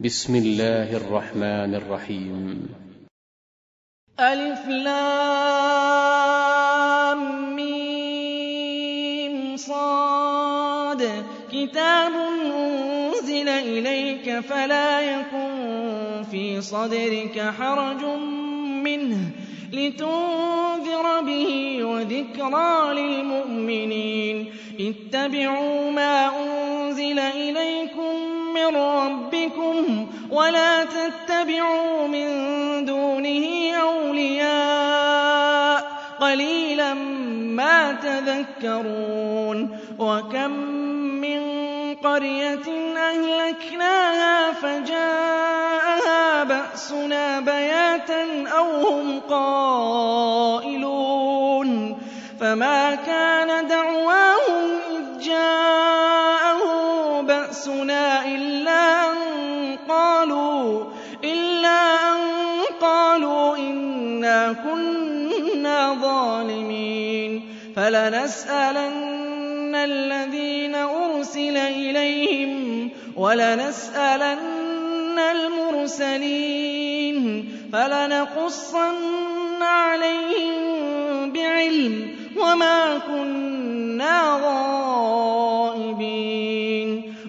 بسم الله الرحمن الرحيم. ألف لام ميم صاد. كتاب أنزل إليك فلا يكن في صدرك حرج منه لتنذر به وذكرى للمؤمنين. اتبعوا ما أنزل إليكم من ربكم ولا تتبعوا من دونه أولياء قليلا ما تذكرون وكم من قرية أهلكناها فجاءها بأسنا بياتا أو هم قائلون فما كان دعواهم إذ جاءه بأسنا إلا أن قالوا إلا أن قالوا إنا كنا ظالمين. فلنسألن الذين أرسل إليهم ولنسألن المرسلين. فلنقصن عليهم بعلم وما كنا غائبين.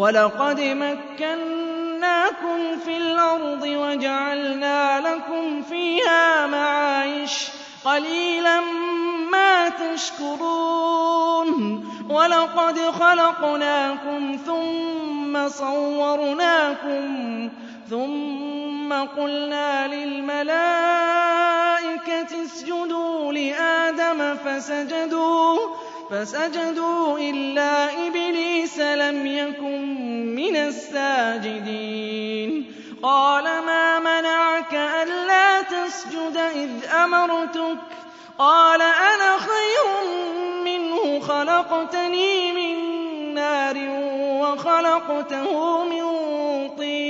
ولقد مكناكم في الأرض وجعلنا لكم فيها معايش قليلا ما تشكرون ولقد خلقناكم ثم صورناكم ثم قلنا للملائكة اسجدوا لآدم فسجدوا فسجدوا إلا إبليس لم يكن من الساجدين. قال ما منعك ألا تسجد إذ أمرتك؟ قال أنا خير منه خلقتني من نار وخلقته من طين.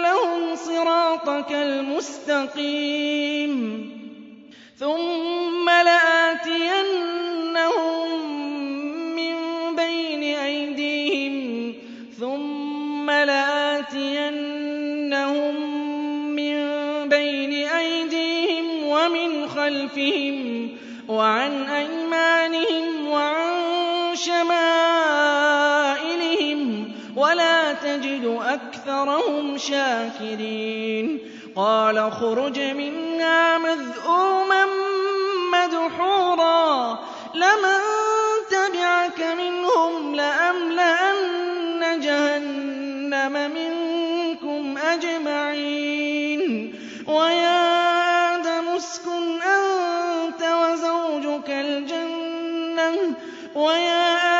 لهم صراطك المستقيم ثم لآتينهم من بين أيديهم ثم لآتينهم من بين أيديهم ومن خلفهم وعن أيمانهم وعن شمائلهم ولا تجد أكثرهم شاكرين. قال اخرج منها مذءوما مدحورا. لمن تبعك منهم لأملأن جهنم منكم أجمعين. ويا آدم اسكن أنت وزوجك الجنة. ويا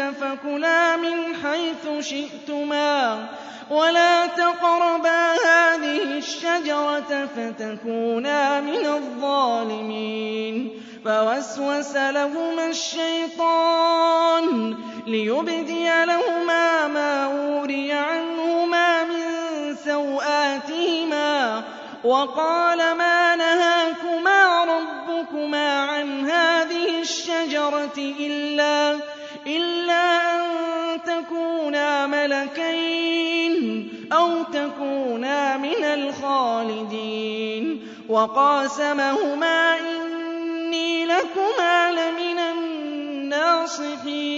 فكلا من حيث شئتما ولا تقربا هذه الشجرة فتكونا من الظالمين فوسوس لهما الشيطان ليبدي لهما ما أوري عنهما من سوآتهما وقال ما نهاكما ربكما عن هذه الشجرة إلا إلا أن تكونا ملكين أو تكونا من الخالدين وقاسمهما إني لكما لمن الناصحين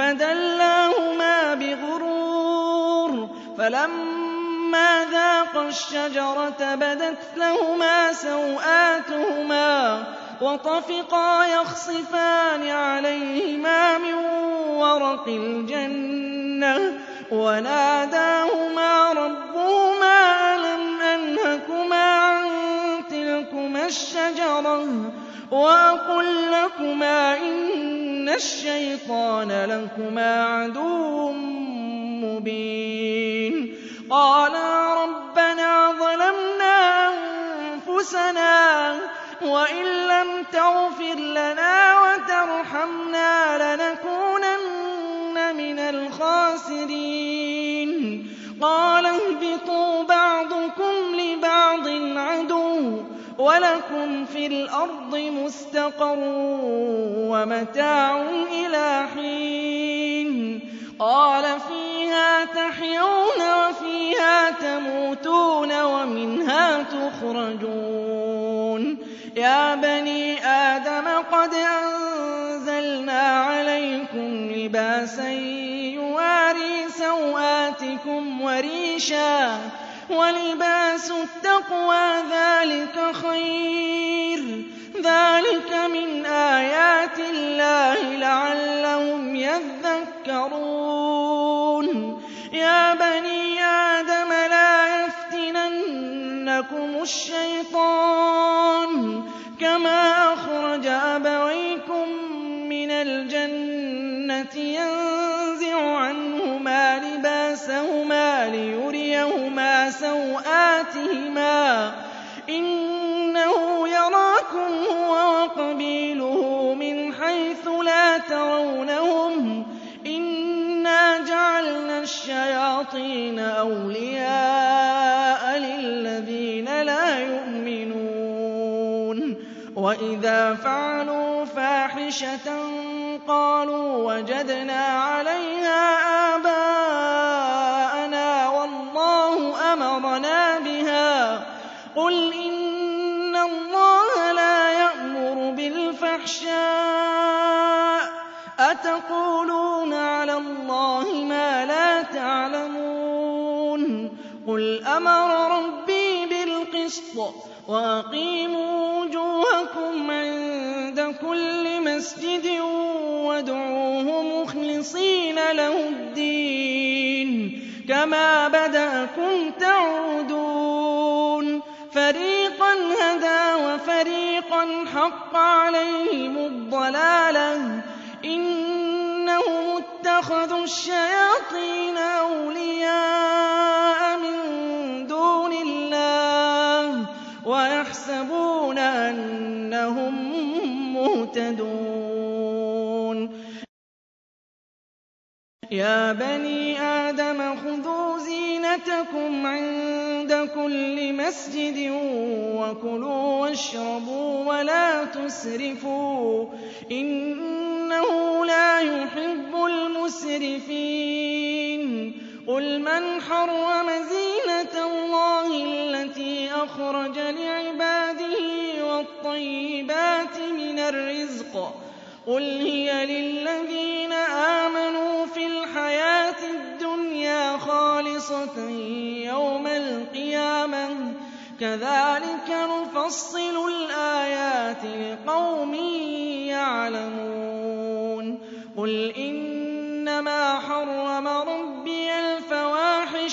فَدَلَّاهُمَا بِغُرُورٍ فَلَمَّا ذَاقَا الشَّجَرَةَ بَدَتْ لَهُمَا سَوْآتُهُمَا وَطَفِقَا يَخْصِفَانِ عَلَيْهِمَا مِن وَرَقِ الْجَنَّةِ وَنَادَاهُمَا رَبُّهُمَا أَلَمْ أَنْهَكُمَا عَن تِلْكُمَا الشَّجَرَةِ وَأَقُل لَّكُمَا إِنَّ الشَّيْطَانَ لَكُمَا عَدُوٌّ مُّبِينٌ قَالَا رَبَّنَا ظَلَمْنَا أَنفُسَنَا وَإِن لَّمْ تَغْفِرْ لَنَا وَتَرْحَمْنَا لَنَكُونَنَّ مِنَ الْخَاسِرِينَ قَالَ اهْبِطُوا بَعْضُكُمْ لِبَعْضٍ عَدُوٌّ وَلَكُمْ فِي الْأَرْضِ مُسْتَقَرٌّ وَمَتَاعٌ إِلَىٰ حِينٍ قَالَ فِيهَا تَحْيَوْنَ وَفِيهَا تَمُوتُونَ وَمِنْهَا تُخْرَجُونَ يَا بَنِي آدَمَ قَدْ أَنزَلْنَا عَلَيْكُمْ لِبَاسًا يُوَارِي سَوْآتِكُمْ وَرِيشًا وَلِبَاسُ التَّقْوَىٰ ذَٰلِكَ خَيْرٌ ۚ. ذَٰلِكَ مِنْ آيَاتِ اللَّهِ لَعَلَّهُمْ يَذَّكَّرُونَ. يَا بَنِي يَفْتِنَنَّكُمُ الشَّيْطَانُ كَمَا أَخْرَجَ أَبَوَيْكُم مِّنَ الْجَنَّةِ يَنزِعُ عَنْهُمَا لِبَاسَهُمَا لِيُرِيَهُمَا سَوْآتِهِمَا ۗ إِنَّهُ يَرَاكُمْ هُوَ وَقَبِيلُهُ مِنْ حَيْثُ لَا تَرَوْنَهُمْ ۗ إِنَّا جَعَلْنَا الشَّيَاطِينَ أَوْلِيَاءَ وَإِذَا فَعَلُوا فَاحِشَةً قَالُوا وَجَدْنَا عَلَيْهَا آبَاءَنَا وَاللَّهُ أَمَرَنَا بِهَا ۗ قُلْ إِنَّ اللَّهَ لَا يَأْمُرُ بِالْفَحْشَاءِ ۖ أَتَقُولُونَ عَلَى اللَّهِ مَا لَا تَعْلَمُونَ قُلْ أَمَرَ بِالْقِسْطِ ۖ وَأَقِيمُوا وُجُوهَكُمْ عِندَ كُلِّ مَسْجِدٍ وَادْعُوهُ مُخْلِصِينَ لَهُ الدِّينَ كَمَا بَدَأَكُمْ تَعُودُونَ فَرِيقًا هَدَىٰ وَفَرِيقًا حَقَّ عَلَيْهِمُ الضَّلَالَةُ ۗ إِنَّهُمُ اتَّخَذُوا الشَّيَاطِينَ أَوْلِيَاءَ مِن وَيَحْسَبُونَ أَنَّهُم مُّهْتَدُونَ. يَا بَنِي آدَمَ خُذُوا زِينَتَكُمْ عِندَ كُلِّ مَسْجِدٍ وَكُلُوا وَاشْرَبُوا وَلَا تُسْرِفُوا ۚ. إِنَّهُ لَا يُحِبُّ الْمُسْرِفِينَ. قُلْ مَنْ حَرَّمَ زِينَةَ اللَّهِ الَّتِي أَخْرَجَ لِعِبَادِهِ وَالطَّيِّبَاتِ مِنَ الرِّزْقِ ۚ قُلْ هِيَ لِلَّذِينَ آمَنُوا فِي الْحَيَاةِ الدُّنْيَا خَالِصَةً يَوْمَ الْقِيَامَةِ ۚ كَذَٰلِكَ نُفَصِّلُ الْآيَاتِ لِقَوْمٍ يَعْلَمُونَ قُلْ إِنَّمَا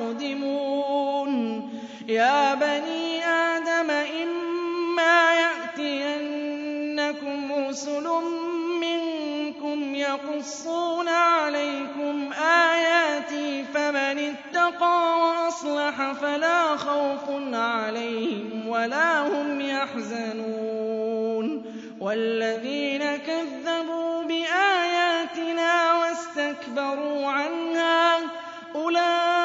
وَلَا يَسْتَقْدِمُونَ يَا بَنِي آدَمَ إِمَّا يَأْتِيَنَّكُمْ رُسُلٌ مِّنكُمْ يَقُصُّونَ عَلَيْكُمْ آيَاتِي فَمَنِ اتَّقَىٰ وَأَصْلَحَ فَلَا خَوْفٌ عَلَيْهِمْ وَلَا هُمْ يَحْزَنُونَ. وَالَّذِينَ كَذَّبُوا بِآيَاتِنَا وَاسْتَكْبَرُوا عَنْهَا أُولَٰئِكَ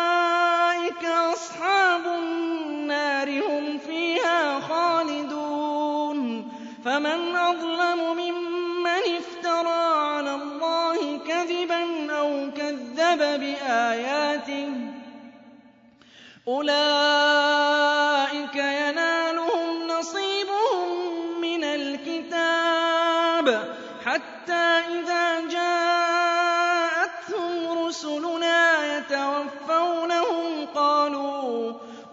فَمَنْ أَظْلَمُ مِمَّنِ افْتَرَىٰ عَلَى اللَّهِ كَذِبًا أَوْ كَذَّبَ بِآيَاتِهِ ۚ أُولَٰئِكَ يَنَالُهُمْ نَصِيبُهُم مِّنَ الْكِتَابِ حَتَّىٰ إِذَا جَاءَتْهُمْ رُسُلُنَا يَتَوَفَّوْنَهُمْ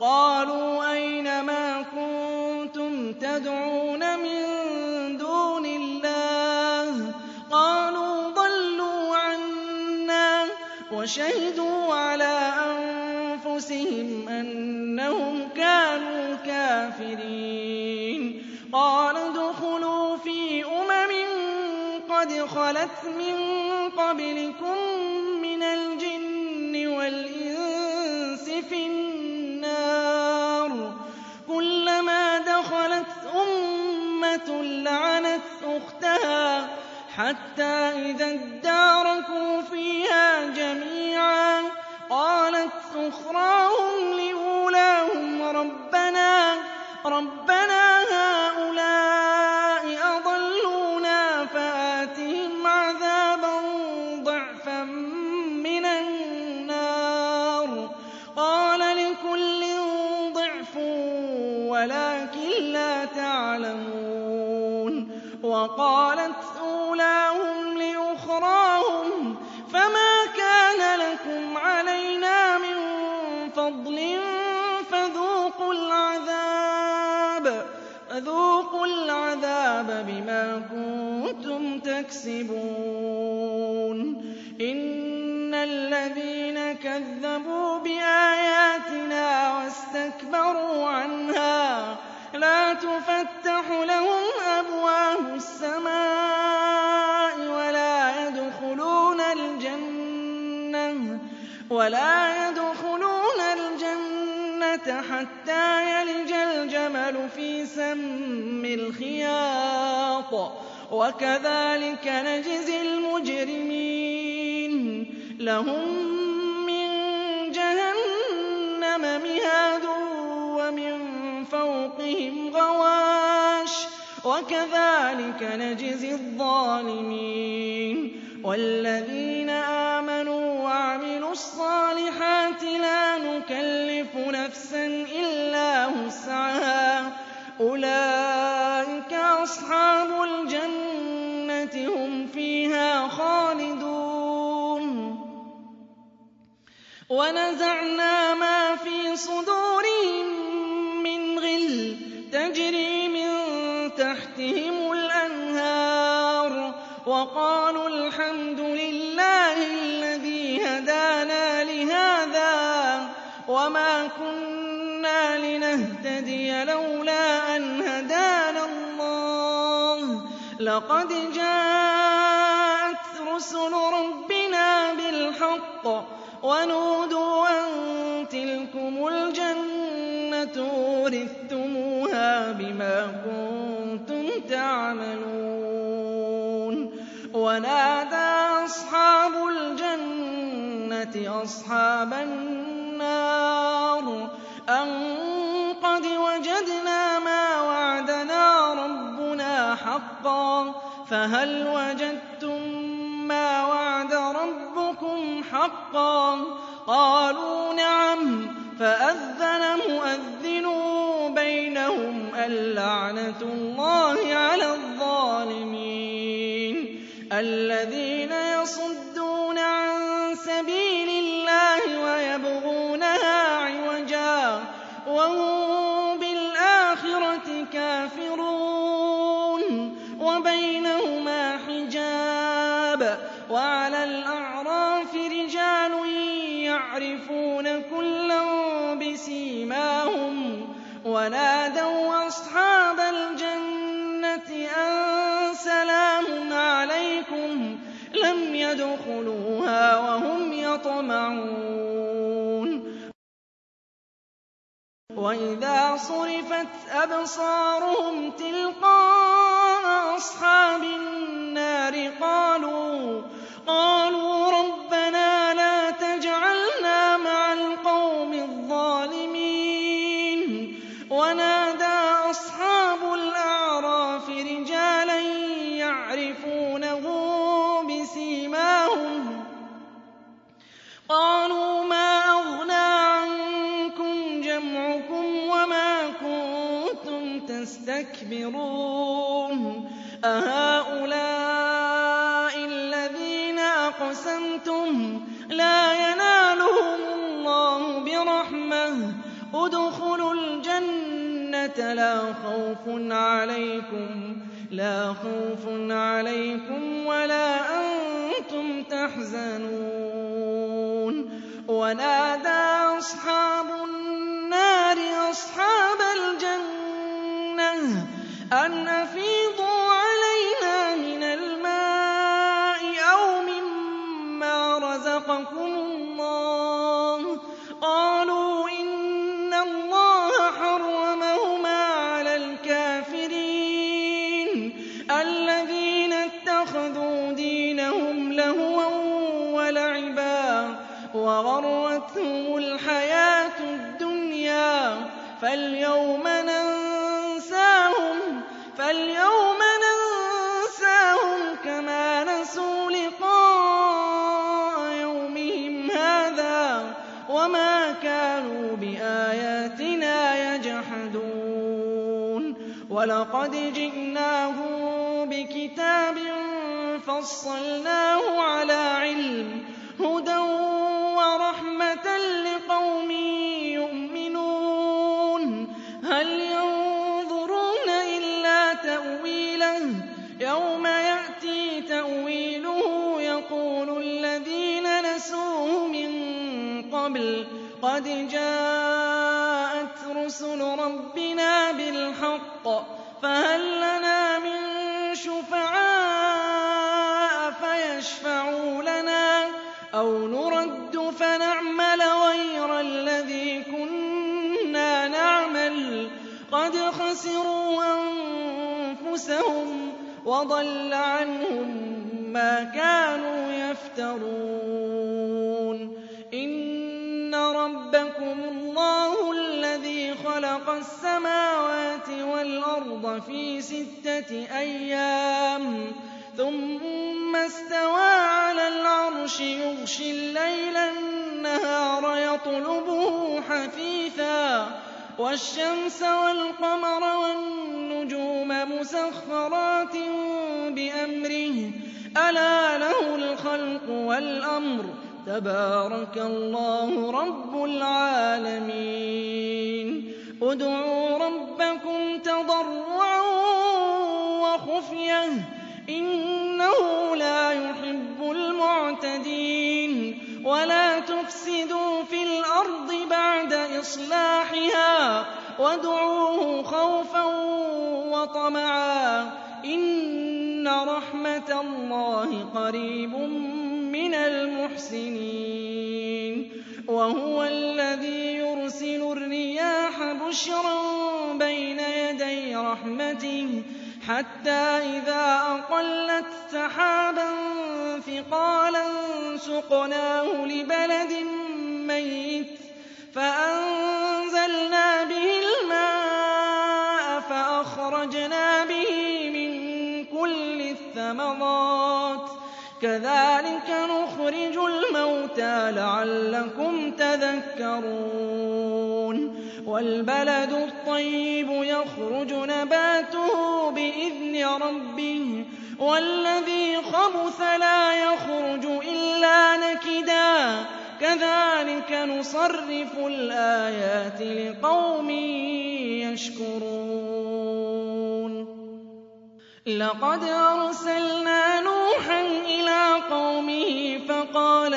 قَالُوا أَيْنَ مَا كُنتُمْ تَدْعُونَ وَشَهِدُوا عَلَىٰ أَنفُسِهِمْ أَنَّهُمْ كَانُوا كَافِرِينَ. قَالَ ادْخُلُوا فِي أُمَمٍ قَدْ خَلَتْ مِن قَبْلِكُم مِّنَ الْجِنِّ وَالْإِنسِ فِي النَّارِ ۖ. كُلَّمَا دَخَلَتْ أُمَّةٌ لَّعَنَتْ أُخْتَهَا حَتَّىٰ إِذَا ادَّارَكُوا فِيهَا جَمِيعًا قَالَتْ أُخْرَاهُمْ لِأُولَاهُمْ رَبَّنَا هَٰؤُلَاءِ أَضَلُّونَا فَآتِهِمْ عَذَابًا ضِعْفًا مِّنَ النَّارِ ۖ. قَالَ لِكُلٍّ ضِعْفٌ وَلَٰكِن لَّا تَعْلَمُونَ. وَقَالَتْ فَذُوقُوا الْعَذَابَ بِمَا كُنتُمْ تَكْسِبُونَ. إِنَّ الَّذِينَ كَذَّبُوا بِآيَاتِنَا وَاسْتَكْبَرُوا عَنْهَا لَا تُفَتَّحُ لَهُمْ أَبْوَابُ السَّمَاءِ وَلَا يَدْخُلُونَ حَتَّىٰ يَلِجَ الْجَمَلُ فِي سَمِّ الْخِيَاطِ ۚ. وَكَذَٰلِكَ نَجْزِي الْمُجْرِمِينَ. لَهُم مِّن جَهَنَّمَ مِهَادٌ وَمِن فَوْقِهِمْ غَوَاشٍ ۚ. وَكَذَٰلِكَ نَجْزِي الظَّالِمِينَ. وَعَمِلُوا الصَّالِحَاتِ لَا نُكَلِّفُ نَفْسًا إِلَّا وُسْعَهَا. أُولَٰئِكَ أَصْحَابُ الْجَنَّةِ ۖ هُمْ فِيهَا خَالِدُونَ. وَنَزَعْنَا مَا فِي صُدُورِهِم مِّنْ غِلٍّ تَجْرِي مِن تَحْتِهِمُ الْأَنْهَارُ. وَقَالُوا الْحَمْدُ لِلَّهِ لِنَهْتَدِيَ لَوْلَا أَنْ هَدَانَا اللَّهُ ۖ. لَقَدْ جَاءَتْ رُسُلُ رَبِّنَا بِالْحَقِّ ۖ وَنُودُوا أَن تِلْكُمُ الْجَنَّةُ أُورِثْتُمُوهَا بِمَا كُنتُمْ تَعْمَلُونَ. وَنَادَىٰ أَصْحَابُ الْجَنَّةِ أَصْحَابَ النَّارِ أَن وَجَدْنَا مَا وَعَدَنَا رَبُّنَا حَقًّا فَهَلْ وَجَدتُّم مَّا وَعَدَ رَبُّكُمْ حَقًّا ۖ قَالُوا نَعَمْ فَأَذَّنَ مُؤَذِّنٌ بَيْنَهُمْ اللَّعْنَةُ اللَّهِ عَلَى الظَّالِمِينَ الَّذِينَ يَصُدُّونَ بِسِيمَاهُمْ وَنَادَوْا أَصْحَابَ الْجَنَّةِ أَن سَلَامٌ عَلَيْكُمْ ۚ لَمْ يَدْخُلُوهَا وَهُمْ يَطْمَعُونَ وَإِذَا صُرِفَتْ أَبْصَارُهُمْ تِلْقَاءَ أَصْحَابِ النَّارِ قَالُوا قَالُوا تَسْتَكْبِرُونَ أَهَٰؤُلَاءِ الَّذِينَ أَقْسَمْتُمْ لَا يَنَالُهُمُ اللَّهُ بِرَحْمَةٍ ۚ ادْخُلُوا الْجَنَّةَ لَا خَوْفٌ عَلَيْكُمْ وَلَا أَنتُمْ تَحْزَنُونَ. وَنَادَىٰ أَصْحَابُ النَّارِ أَصْحَابَ أَنْ أَفِيضُوا عَلَيْنَا مِنَ الْمَاءِ أَوْ مِمَّا رَزَقَكُمُ اللَّهُ ۚ قَالُوا إِنَّ اللَّهَ حَرَّمَهُمَا عَلَى الْكَافِرِينَ الَّذِينَ اتَّخَذُوا دِينَهُمْ لَهْوًا وَلَعِبًا وَغَرَّتْهُمُ الْحَيَاةُ الدُّنْيَا فَالْيَوْمَ وَلَقَدْ جِئْنَاهُم بِكِتَابٍ فَصَّلْنَاهُ عَلَىٰ عِلْمٍ هُدًى وَرَحْمَةً لِّقَوْمٍ يُؤْمِنُونَ. هَلْ يَنظُرُونَ إِلَّا تَأْوِيلَهُ ۚ؟ يَوْمَ يَأْتِي تَأْوِيلُهُ يَقُولُ الَّذِينَ نَسُوهُ مِن قَبْلُ قَدْ جَاءَتْ رُسُلُ رَبِّنَا بِالْحَقِّ فَهَل لَّنَا مِن شُفَعَاءَ فَيَشْفَعُوا لَنَا أَوْ نُرَدُّ فَنَعْمَلَ غَيْرَ الَّذِي كُنَّا نَعْمَلُ ۚ؟ قَدْ خَسِرُوا أَنفُسَهُمْ وَضَلَّ عَنْهُم مَّا كَانُوا يَفْتَرُونَ. إِنَّ رَبَّكُمُ اللَّهُ خَلَقَ السَّمَاوَاتِ وَالْأَرْضَ فِي سِتَّةِ أَيَّامٍ. ثُمَّ اسْتَوَىٰ عَلَى الْعَرْشِ يُغْشِي اللَّيْلَ النَّهَارَ يَطْلُبُهُ حَثِيثًا. وَالشَّمْسَ وَالْقَمَرَ وَالنُّجُومَ مُسَخَّرَاتٍ بِأَمْرِهِ ۗ. أَلَا لَهُ الْخَلْقُ وَالْأَمْرُ ۗ. تَبَارَكَ اللَّهُ رَبُّ الْعَالَمِينَ. ادْعُوا رَبَّكُمْ تَضَرُّعًا وَخُفْيَةً ۚ إِنَّهُ لَا يُحِبُّ الْمُعْتَدِينَ. وَلَا تُفْسِدُوا فِي الْأَرْضِ بَعْدَ إِصْلَاحِهَا وَادْعُوهُ خَوْفًا وَطَمَعًا ۚ. إِنَّ رَحْمَتَ اللَّهِ قَرِيبٌ مِّنَ الْمُحْسِنِينَ. وَهُوَ الَّذِي يُرْسِلُ الرِّيَاحَ بُشْرًا بَيْنَ يَدَيْ رَحْمَتِهِ حَتَّىٰ إِذَا أَقَلَّتْ سَحَابًا ثِقَالًا سُقْنَاهُ لِبَلَدٍ مَّيِّتٍ فَأَنزَلْنَا بِهِ الْمَاءَ فَأَخْرَجْنَا بِهِ مِن كُلِّ الثَّمَرَاتِ ۚ كَذَٰلِكَ نُخْرِجُ الْمَوْتَىٰ لَعَلَّكُمْ تَذَكَّرُونَ. وَالْبَلَدُ الطَّيِّبُ يَخْرُجُ نَبَاتُهُ بِإِذْنِ رَبِّهِ. وَالَّذِي خَبُثَ لَا يَخْرُجُ إِلَّا نَكِدًا ۚ. كَذَٰلِكَ نُصَرِّفُ الْآيَاتِ لِقَوْمٍ يَشْكُرُونَ. لَقَدْ أَرْسَلْنَا نُوحًا إِلَىٰ قَوْمِهِ فَقَالَ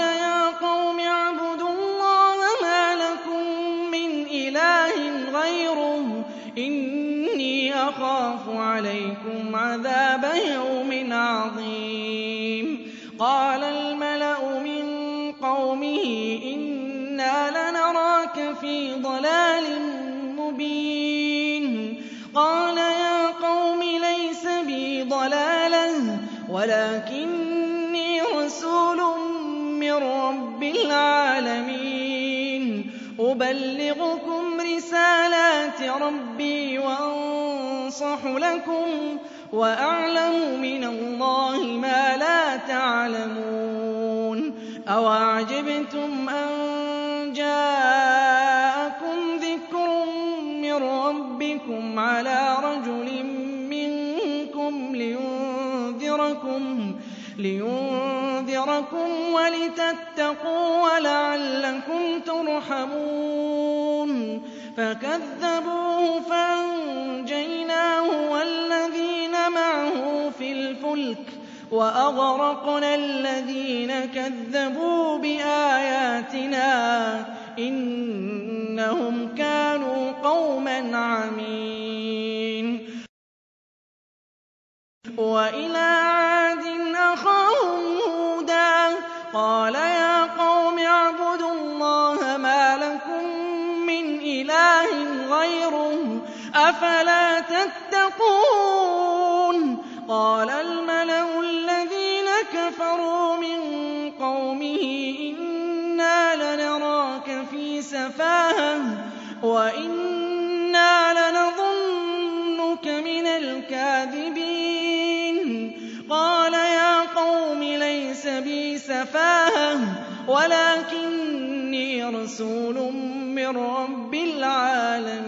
يَا قَوْمِ اعْبُدُوا اللَّهَ مَا لَكُم مِّنْ إِلَٰهٍ غَيْرُهُ إِنِّي أَخَافُ عَلَيْكُمْ عَذَابَ يَوْمٍ عَظِيمٍ. قَالَ الْمَلَأُ مِن قَوْمِهِ إِنَّا لَنَرَاكَ فِي ضَلَالٍ وَلَٰكِنِّي رَسُولٌ مِّن رَّبِّ الْعَالَمِينَ. أُبَلِّغُكُمْ رِسَالَاتِ رَبِّي وَأَنصَحُ لَكُمْ وَأَعْلَمُ مِنَ اللَّهِ مَا لَا تَعْلَمُونَ. أَوَعَجِبْتُمْ أَن جَاءَكُمْ ذِكْرٌ مِّن رَّبِّكُمْ عَلَىٰ رَجُلٍ لِيُنذِرَكُمْ وَلِتَتَّقُوا وَلَعَلَّكُمْ تُرْحَمُونَ. فَكَذَّبُوهُ فَأَنجَيْنَاهُ وَالَّذِينَ مَعَهُ فِي الْفُلْكِ وَأَغْرَقْنَا الَّذِينَ كَذَّبُوا بِآيَاتِنَا ۚ إِنَّهُمْ كَانُوا قَوْمًا عَمِينَ. أَفَلَا تَتَّقُونَ قَالَ الْمَلَأُ الَّذِينَ كَفَرُوا مِن قَوْمِهِ إِنَّا لَنَرَاكَ فِي سَفَاهَةٍ وَإِنَّا لَنَظُنُّكَ مِنَ الْكَاذِبِينَ قَالَ يَا قَوْمِ لَيْسَ بِي سَفَاهَةٌ وَلَٰكِنِّي رَسُولٌ مِّن رَّبِّ الْعَالَمِينَ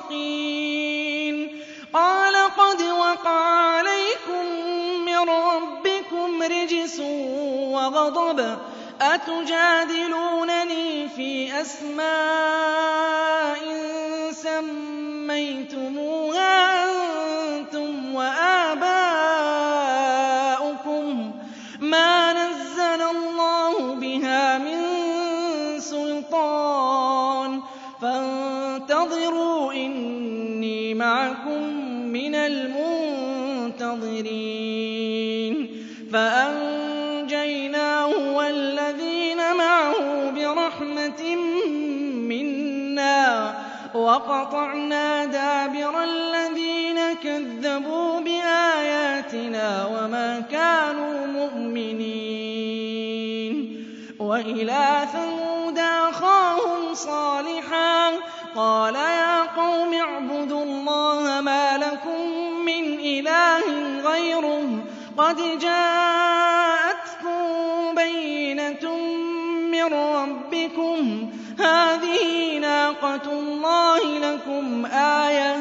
عَلَيْكُم مِّن رَّبِّكُمْ رِجْسٌ وَغَضَبٌ. أَتُجَادِلُونَنِي فِي أَسْمَاءٍ سَمَّيْتُمُوهَا؟ الْمُنتَظِرِينَ فَأَنجَيْنَاهُ وَالَّذِينَ مَعَهُ بِرَحْمَةٍ مِّنَّا. وَقَطَعْنَا دَابِرَ الَّذِينَ كَذَّبُوا بِآيَاتِنَا وَمَا كَانُوا مُؤْمِنِينَ. وَإِلَىٰ ثَمُودَ أَخَاهُمْ صَالِحًا ۚ قَالَ قَدْ جَاءَتْكُم بَيِّنَةٌ مِّن رَّبِّكُمْ ۖ. هَٰذِهِ نَاقَةُ اللَّهِ لَكُمْ آيَةً ۖ.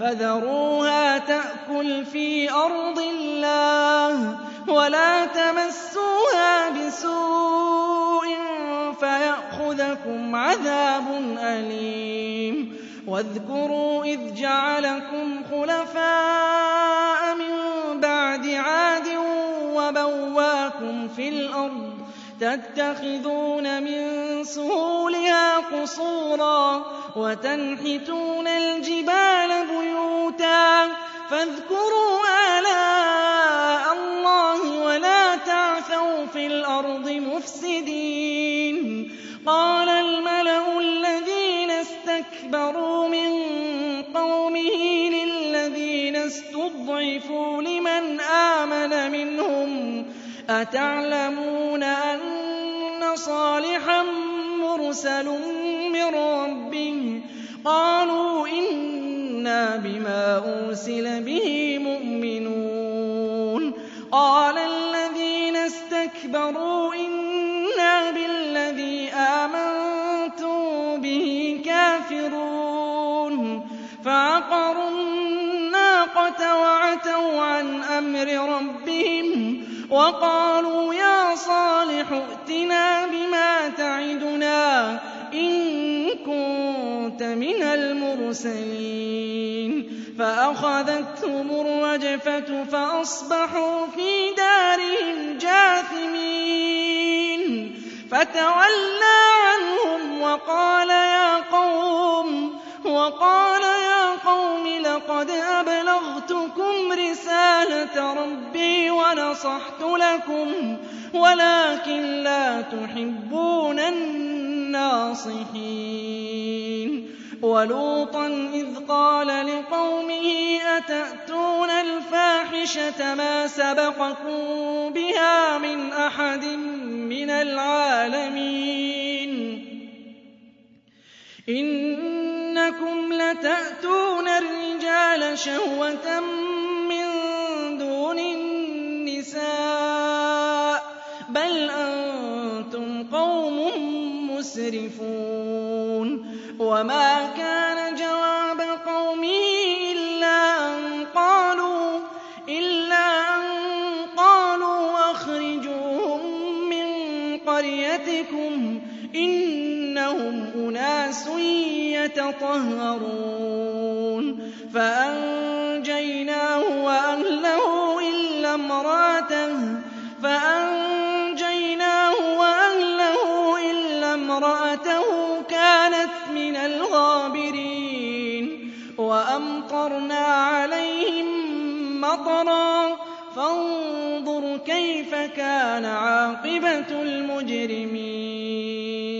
فَذَرُوهَا تَأْكُلْ فِي أَرْضِ اللَّهِ وَلَا تَمَسُّوهَا بِسُوءٍ فَيَأْخُذَكُمْ عَذَابٌ أَلِيمٌ. وَاذْكُرُوا إِذْ جَعَلَكُمْ خُلَفَاءَ مِن وَبَوَّاكُمْ فِي الْأَرْضِ تَتَّخِذُونَ مِن سُهُولِهَا قُصُورًا وَتَنْحِتُونَ الْجِبَالَ بُيُوتًا فَاذْكُرُوا آلَاءَ اللَّهِ وَلَا تَعْثَوْا فِي الْأَرْضِ مُفْسِدِينَ. قَالَ الْمَلَأُ الَّذِينَ اسْتَكْبَرُوا مِن اسْتُضْعِفُوا لِمَنْ آمَنَ مِنْهُمْ أَتَعْلَمُونَ أَنَّ صَالِحًا مُّرْسَلٌ مِّن رَّبِّهِ ۚ قَالُوا إِنَّا بِمَا أُرْسِلَ بِهِ مُؤْمِنُونَ قَالَ الَّذِينَ اسْتَكْبَرُوا إِنَّا أَمْرِ رَبِّهِمْ وَقَالُوا يَا صَالِحُ ائْتِنَا بِمَا تَعِدُنَا إِن كُنتَ مِنَ الْمُرْسَلِينَ فَأَخَذَتْهُمُ الرَّجْفَةُ فَأَصْبَحُوا فِي دَارِهِمْ جَاثِمِينَ فَتَوَلَّىٰ عَنْهُمْ وَقَالَ يَا قَوْمِ وقال يا قوم لقد أبلغتكم رسالة ربي ونصحت لكم ولكن لا تحبون الناصحين. ولوطا إذ قال لقومه أتأتون الفاحشة ما سبقكم بها من أحد من العالمين؟ إِنَّكُمْ لَتَأْتُونَ الرِّجَالَ شَهْوَةً مِّن دُونِ النِّسَاءِ ۚ بَلْ أَنتُمْ قَوْمٌ مُّسْرِفُونَ وَمَا كَانَ جَوَابَ قَوْمِهِ إِلَّا أَن قَالُوا أَخْرِجُوهُم مِّن قَرْيَتِكُمْ ۖ يَتَطَهَّرُونَ. فَأَنجَيْنَاهُ وَأَهْلَهُ إِلَّا امْرَأَتَهُ. كَانَتْ مِنَ الْغَابِرِينَ. وَأَمْطَرْنَا عَلَيْهِم مَّطَرًا ۖ. فَانظُرْ كَيْفَ كَانَ عَاقِبَةُ الْمُجْرِمِينَ.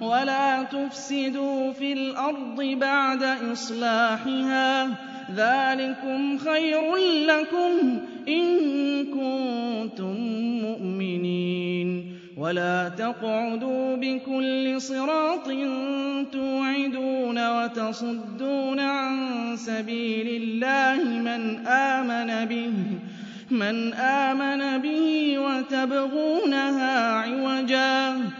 وَلَا تُفْسِدُوا فِي الْأَرْضِ بَعْدَ إِصْلَاحِهَا ۚ ذَٰلِكُمْ خَيْرٌ لَّكُمْ إِن كُنتُم مُّؤْمِنِينَ وَلَا تَقْعُدُوا بِكُلِّ صِرَاطٍ تُوعِدُونَ وَتَصُدُّونَ عَن سَبِيلِ اللَّهِ مَنْ آمَنَ بِهِ وَتَبْغُونَهَا عِوَجًا ۚ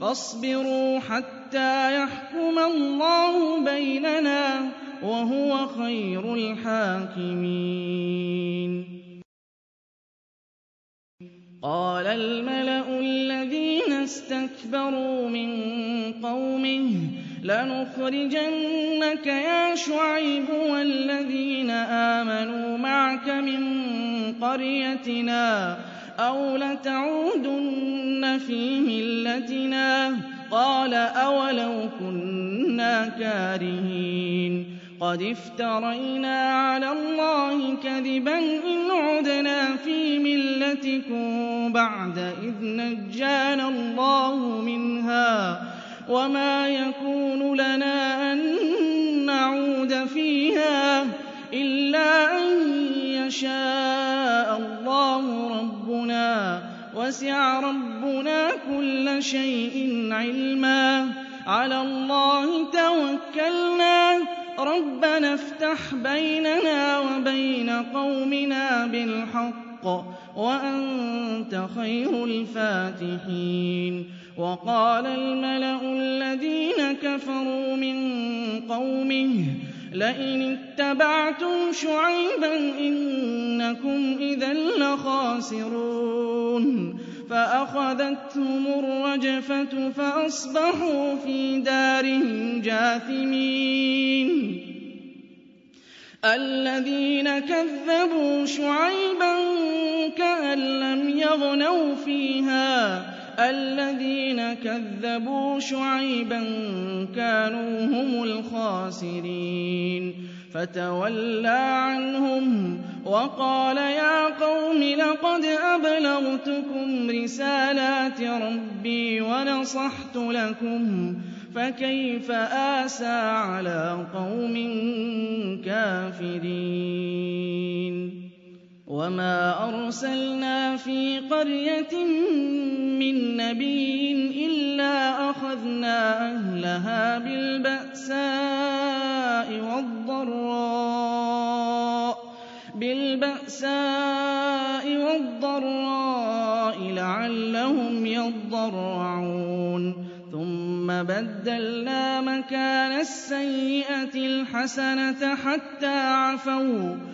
فَاصْبِرُوا حَتَّىٰ يَحْكُمَ اللَّهُ بَيْنَنَا ۖ وَهُوَ خَيْرُ الْحَاكِمِينَ. قَالَ الْمَلَأُ الَّذِينَ اسْتَكْبَرُوا مِن قَوْمِهِ لَنُخْرِجَنَّكَ يَا شُعَيْبُ وَالَّذِينَ آمَنُوا مَعَكَ مِن قَرْيَتِنَا أَوْ لَتَعُودُنَّ فِي مِلَّتِنَا ۚ قَالَ أَوَلَوْ كُنَّا كَارِهِينَ قَدِ افْتَرَيْنَا عَلَى اللَّهِ كَذِبًا إِنْ عُدْنَا فِي مِلَّتِكُم بَعْدَ إِذْ نَجَّانَا اللَّهُ مِنْهَا ۚ وَمَا يَكُونُ لَنَا أَن نَّعُودَ فِيهَا إِلَّا أَن يَشَاءَ اللَّهُ رَبُّنَا ۚ وَسِعَ رَبُّنَا كُلَّ شَيْءٍ عِلْمًا ۚ. عَلَى اللَّهِ تَوَكَّلْنَا ۚ. رَبَّنَا افْتَحْ بَيْنَنَا وَبَيْنَ قَوْمِنَا بِالْحَقِّ ۖ وَأَنتَ خَيْرُ الْفَاتِحِينَ. وَقَالَ الْمَلَأُ الَّذِينَ كَفَرُوا مِن قَوْمِهِ لَئِنِ اتَّبَعْتُمْ شُعَيْبًا إِنَّكُمْ إِذًا لَّخَاسِرُونَ. فَأَخَذَتْهُمُ الرَّجْفَةُ فَأَصْبَحُوا فِي دَارِهِمْ جَاثِمِينَ. الَّذِينَ كَذَّبُوا شُعَيْبًا كَأَن لَّمْ يَغْنَوْا فِيهَا ۚ الَّذِينَ كَذَّبُوا شُعَيْبًا كَانُوا هُمُ الْخَاسِرِينَ. فَتَوَلَّىٰ عَنْهُمْ وَقَالَ يَا قَوْمِ لَقَدْ أَبْلَغْتُكُمْ رِسَالَاتِ رَبِّي وَنَصَحْتُ لَكُمْ فَكَيْفَ آسَىٰ عَلَىٰ قَوْمٍ كَافِرِينَ؟ وَمَا أَرْسَلْنَا فِي قَرْيَةٍ مِّن نَّبِيٍّ إِلَّا أَخَذْنَا أَهْلَهَا بِالْبَأْسَاءِ وَالضَّرَّاءِ بِالْبَأْسَاءِ وَالضَّرَّاءِ لَعَلَّهُمْ يَضَّرَّعُونَ ثُمَّ بَدَّلْنَا مَكَانَ السَّيِّئَةِ الْحَسَنَةَ حَتَّىٰ عَفَوا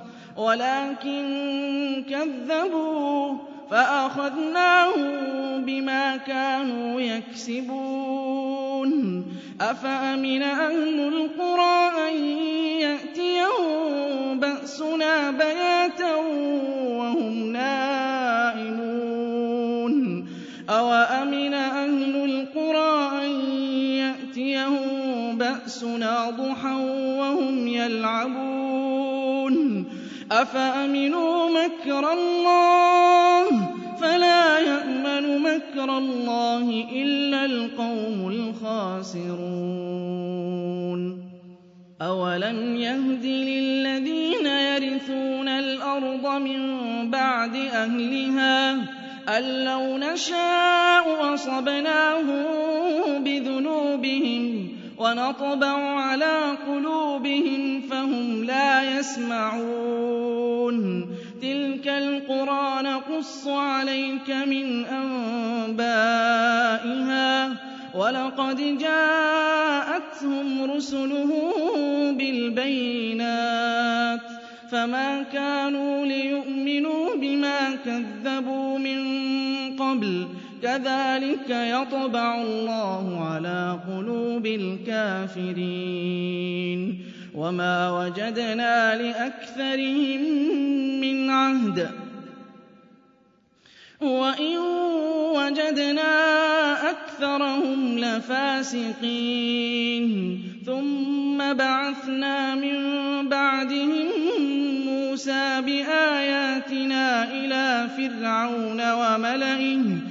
وَلَٰكِن كَذَّبُوا فَأَخَذْنَاهُم بِمَا كَانُوا يَكْسِبُونَ. أَفَأَمِنَ أَهْلُ الْقُرَىٰ أَن يَأْتِيَهُم بَأْسُنَا بَيَاتًا وَهُمْ نَائِمُونَ؟ أَوَأَمِنَ أَهْلُ الْقُرَىٰ أَن يَأْتِيَهُم بَأْسُنَا ضُحًى وَهُمْ يَلْعَبُونَ؟ أَفَأَمِنُوا مَكْرَ اللَّهِ ۚ فَلَا يَأْمَنُ مَكْرَ اللَّهِ إِلَّا الْقَوْمُ الْخَاسِرُونَ أَوَلَمْ يَهْدِ لِلَّذِينَ يَرِثُونَ الْأَرْضَ مِن بَعْدِ أَهْلِهَا أَن لَّوْ نَشَاءُ أَصَبْنَاهُم بِذُنُوبِهِمْ وَنَطْبَعُ عَلَىٰ قُلُوبِهِمْ فَهُمْ لَا يَسْمَعُونَ. تِلْكَ الْقُرَىٰ نَقُصُّ عَلَيْكَ مِنْ أَنبَائِهَا ۚ. وَلَقَدْ جَاءَتْهُمْ رُسُلُهُم بِالْبَيِّنَاتِ. فَمَا كَانُوا لِيُؤْمِنُوا بِمَا كَذَّبُوا مِن قَبْلُ ۚ. كَذَٰلِكَ يَطْبَعُ اللَّهُ عَلَىٰ قُلُوبِ الْكَافِرِينَ. وَمَا وَجَدْنَا لِأَكْثَرِهِم مِّنْ عَهْدٍ ۖ. وَإِن وَجَدْنَا أَكْثَرَهُمْ لَفَاسِقِينَ. ثُمَّ بَعَثْنَا مِن بَعْدِهِم مُّوسَىٰ بِآيَاتِنَا إِلَىٰ فِرْعَوْنَ وَمَلَئِهِ.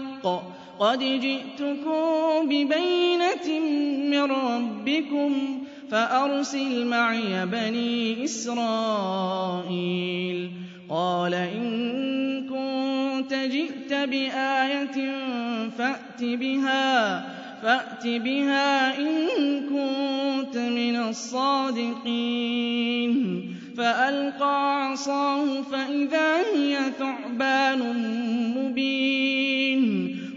قَدْ جِئْتُكُم بِبَيِّنَةٍ مِّن رَّبِّكُمْ فَأَرْسِلْ مَعِيَ بَنِي إِسْرَائِيلَ. قَالَ إِن كُنتَ جِئْتَ بِآيَةٍ فَأْتِ بِهَا إِن كُنتَ مِنَ الصَّادِقِينَ. فَأَلْقَىٰ عَصَاهُ فَإِذَا هِيَ ثُعْبَانٌ مُّبِينٌ.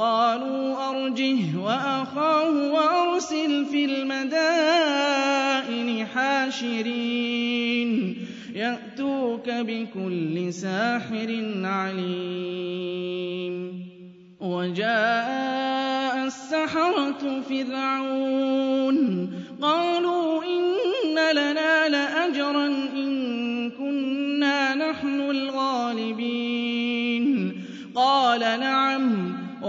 قَالُوا أَرْجِهْ وَأَخَاهُ وَأَرْسِلْ فِي الْمَدَائِنِ حَاشِرِينَ يَأْتُوكَ بِكُلِّ سَاحِرٍ عَلِيمٍ وَجَاءَ السَّحَرَةُ فِرْعَوْنَ قَالُوا إِنَّ لَنَا لَأَجْرًا إِن كُنَّا نَحْنُ الْغَالِبِينَ قَالَ نَعَمْ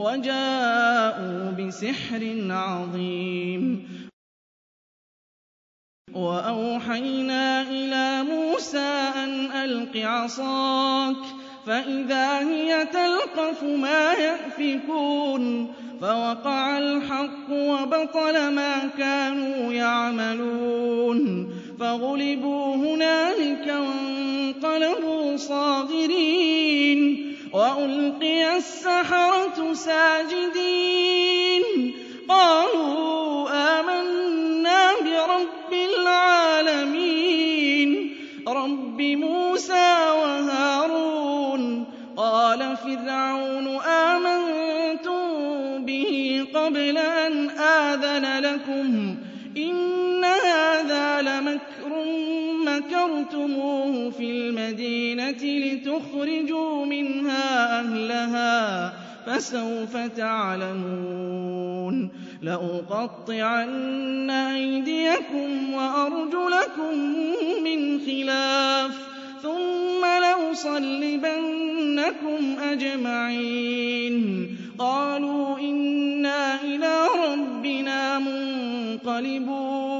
وَجَاءُوا بِسِحْرٍ عَظِيمٍ. وَأَوْحَيْنَا إِلَىٰ مُوسَىٰ أَنْ أَلْقِ عَصَاكَ فَإِذَا هِيَ تَلْقَفُ مَا يَأْفِكُونَ. فَوَقَعَ الْحَقُّ وَبَطَلَ مَا كَانُوا يَعْمَلُونَ. فَغُلِبُوا هُنَالِكَ وَانقَلَبُوا صَاغِرِينَ. وَأُلْقِيَ السَّحَرَةُ سَاجِدِينَ. قَالُوا آمَنَّا بِرَبِّ الْعَالَمِينَ. رَبِّ مُوسَىٰ وَهَارُونَ. قَالَ فِرْعَوْنُ آمَنتُم بِهِ قَبْلَ أَنْ آذَنَ لَكُمْ. إِنَّ مَّكَرْتُمُوهُ فِي الْمَدِينَةِ لِتُخْرِجُوا مِنْهَا أَهْلَهَا فَسَوْفَ تَعْلَمُونَ. لَأُقَطِّعَنَّ أَيْدِيَكُمْ وَأَرْجُلَكُم مِّنْ خِلَافٍ ثُمَّ لَأُصَلِّبَنَّكُمْ أَجْمَعِينَ. قَالُوا إِنَّا إِلَىٰ رَبِّنَا مُنقَلِبُونَ.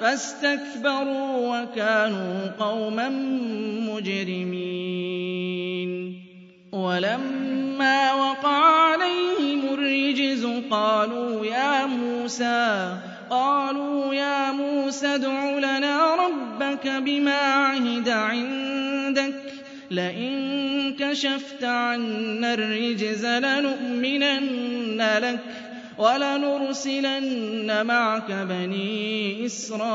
فَاسْتَكْبَرُوا وَكَانُوا قَوْمًا مُّجْرِمِينَ. وَلَمَّا وَقَعَ عَلَيْهِمُ الرِّجْزُ قَالُوا يَا مُوسَىٰ قَالُوا يَا مُوسَى ادْعُ لَنَا رَبَّكَ بِمَا عَهِدَ عِندَكَ. لئن كشفت عنا الرجز لنؤمنن لك. ولنرسلن معك بني إسرائيل.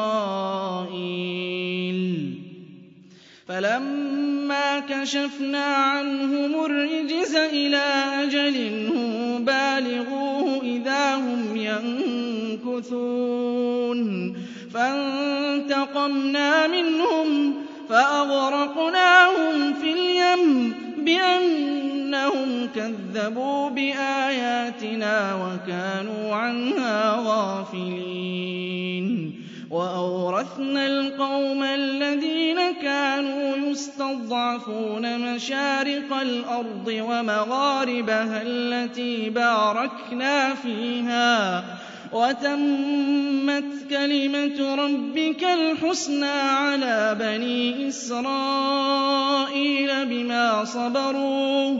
فلما كشفنا عنهم الرجز إلى أجل هم بالغوه إذا هم ينكثون. فانتقمنا منهم فأغرقناهم في اليم بأنهم كذبوا بآياتنا وكانوا عنها غافلين. وأورثنا القوم الذين كانوا يستضعفون مشارق الأرض ومغاربها التي باركنا فيها. وتمت كلمة ربك الحسنى على بني إسرائيل بما صبروا.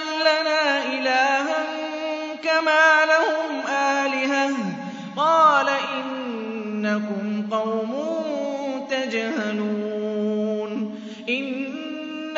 إنكم قوم تجهلون إن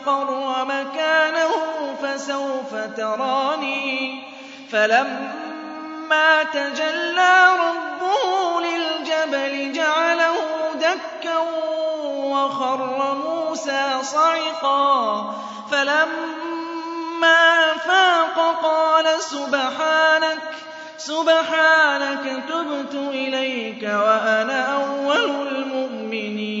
استقر مكانه فسوف تراني فلما تجلى ربه للجبل جعله دكا وخر موسى صعقا فلما فاق قال سبحانك سبحانك تبت إليك وأنا أول المؤمنين.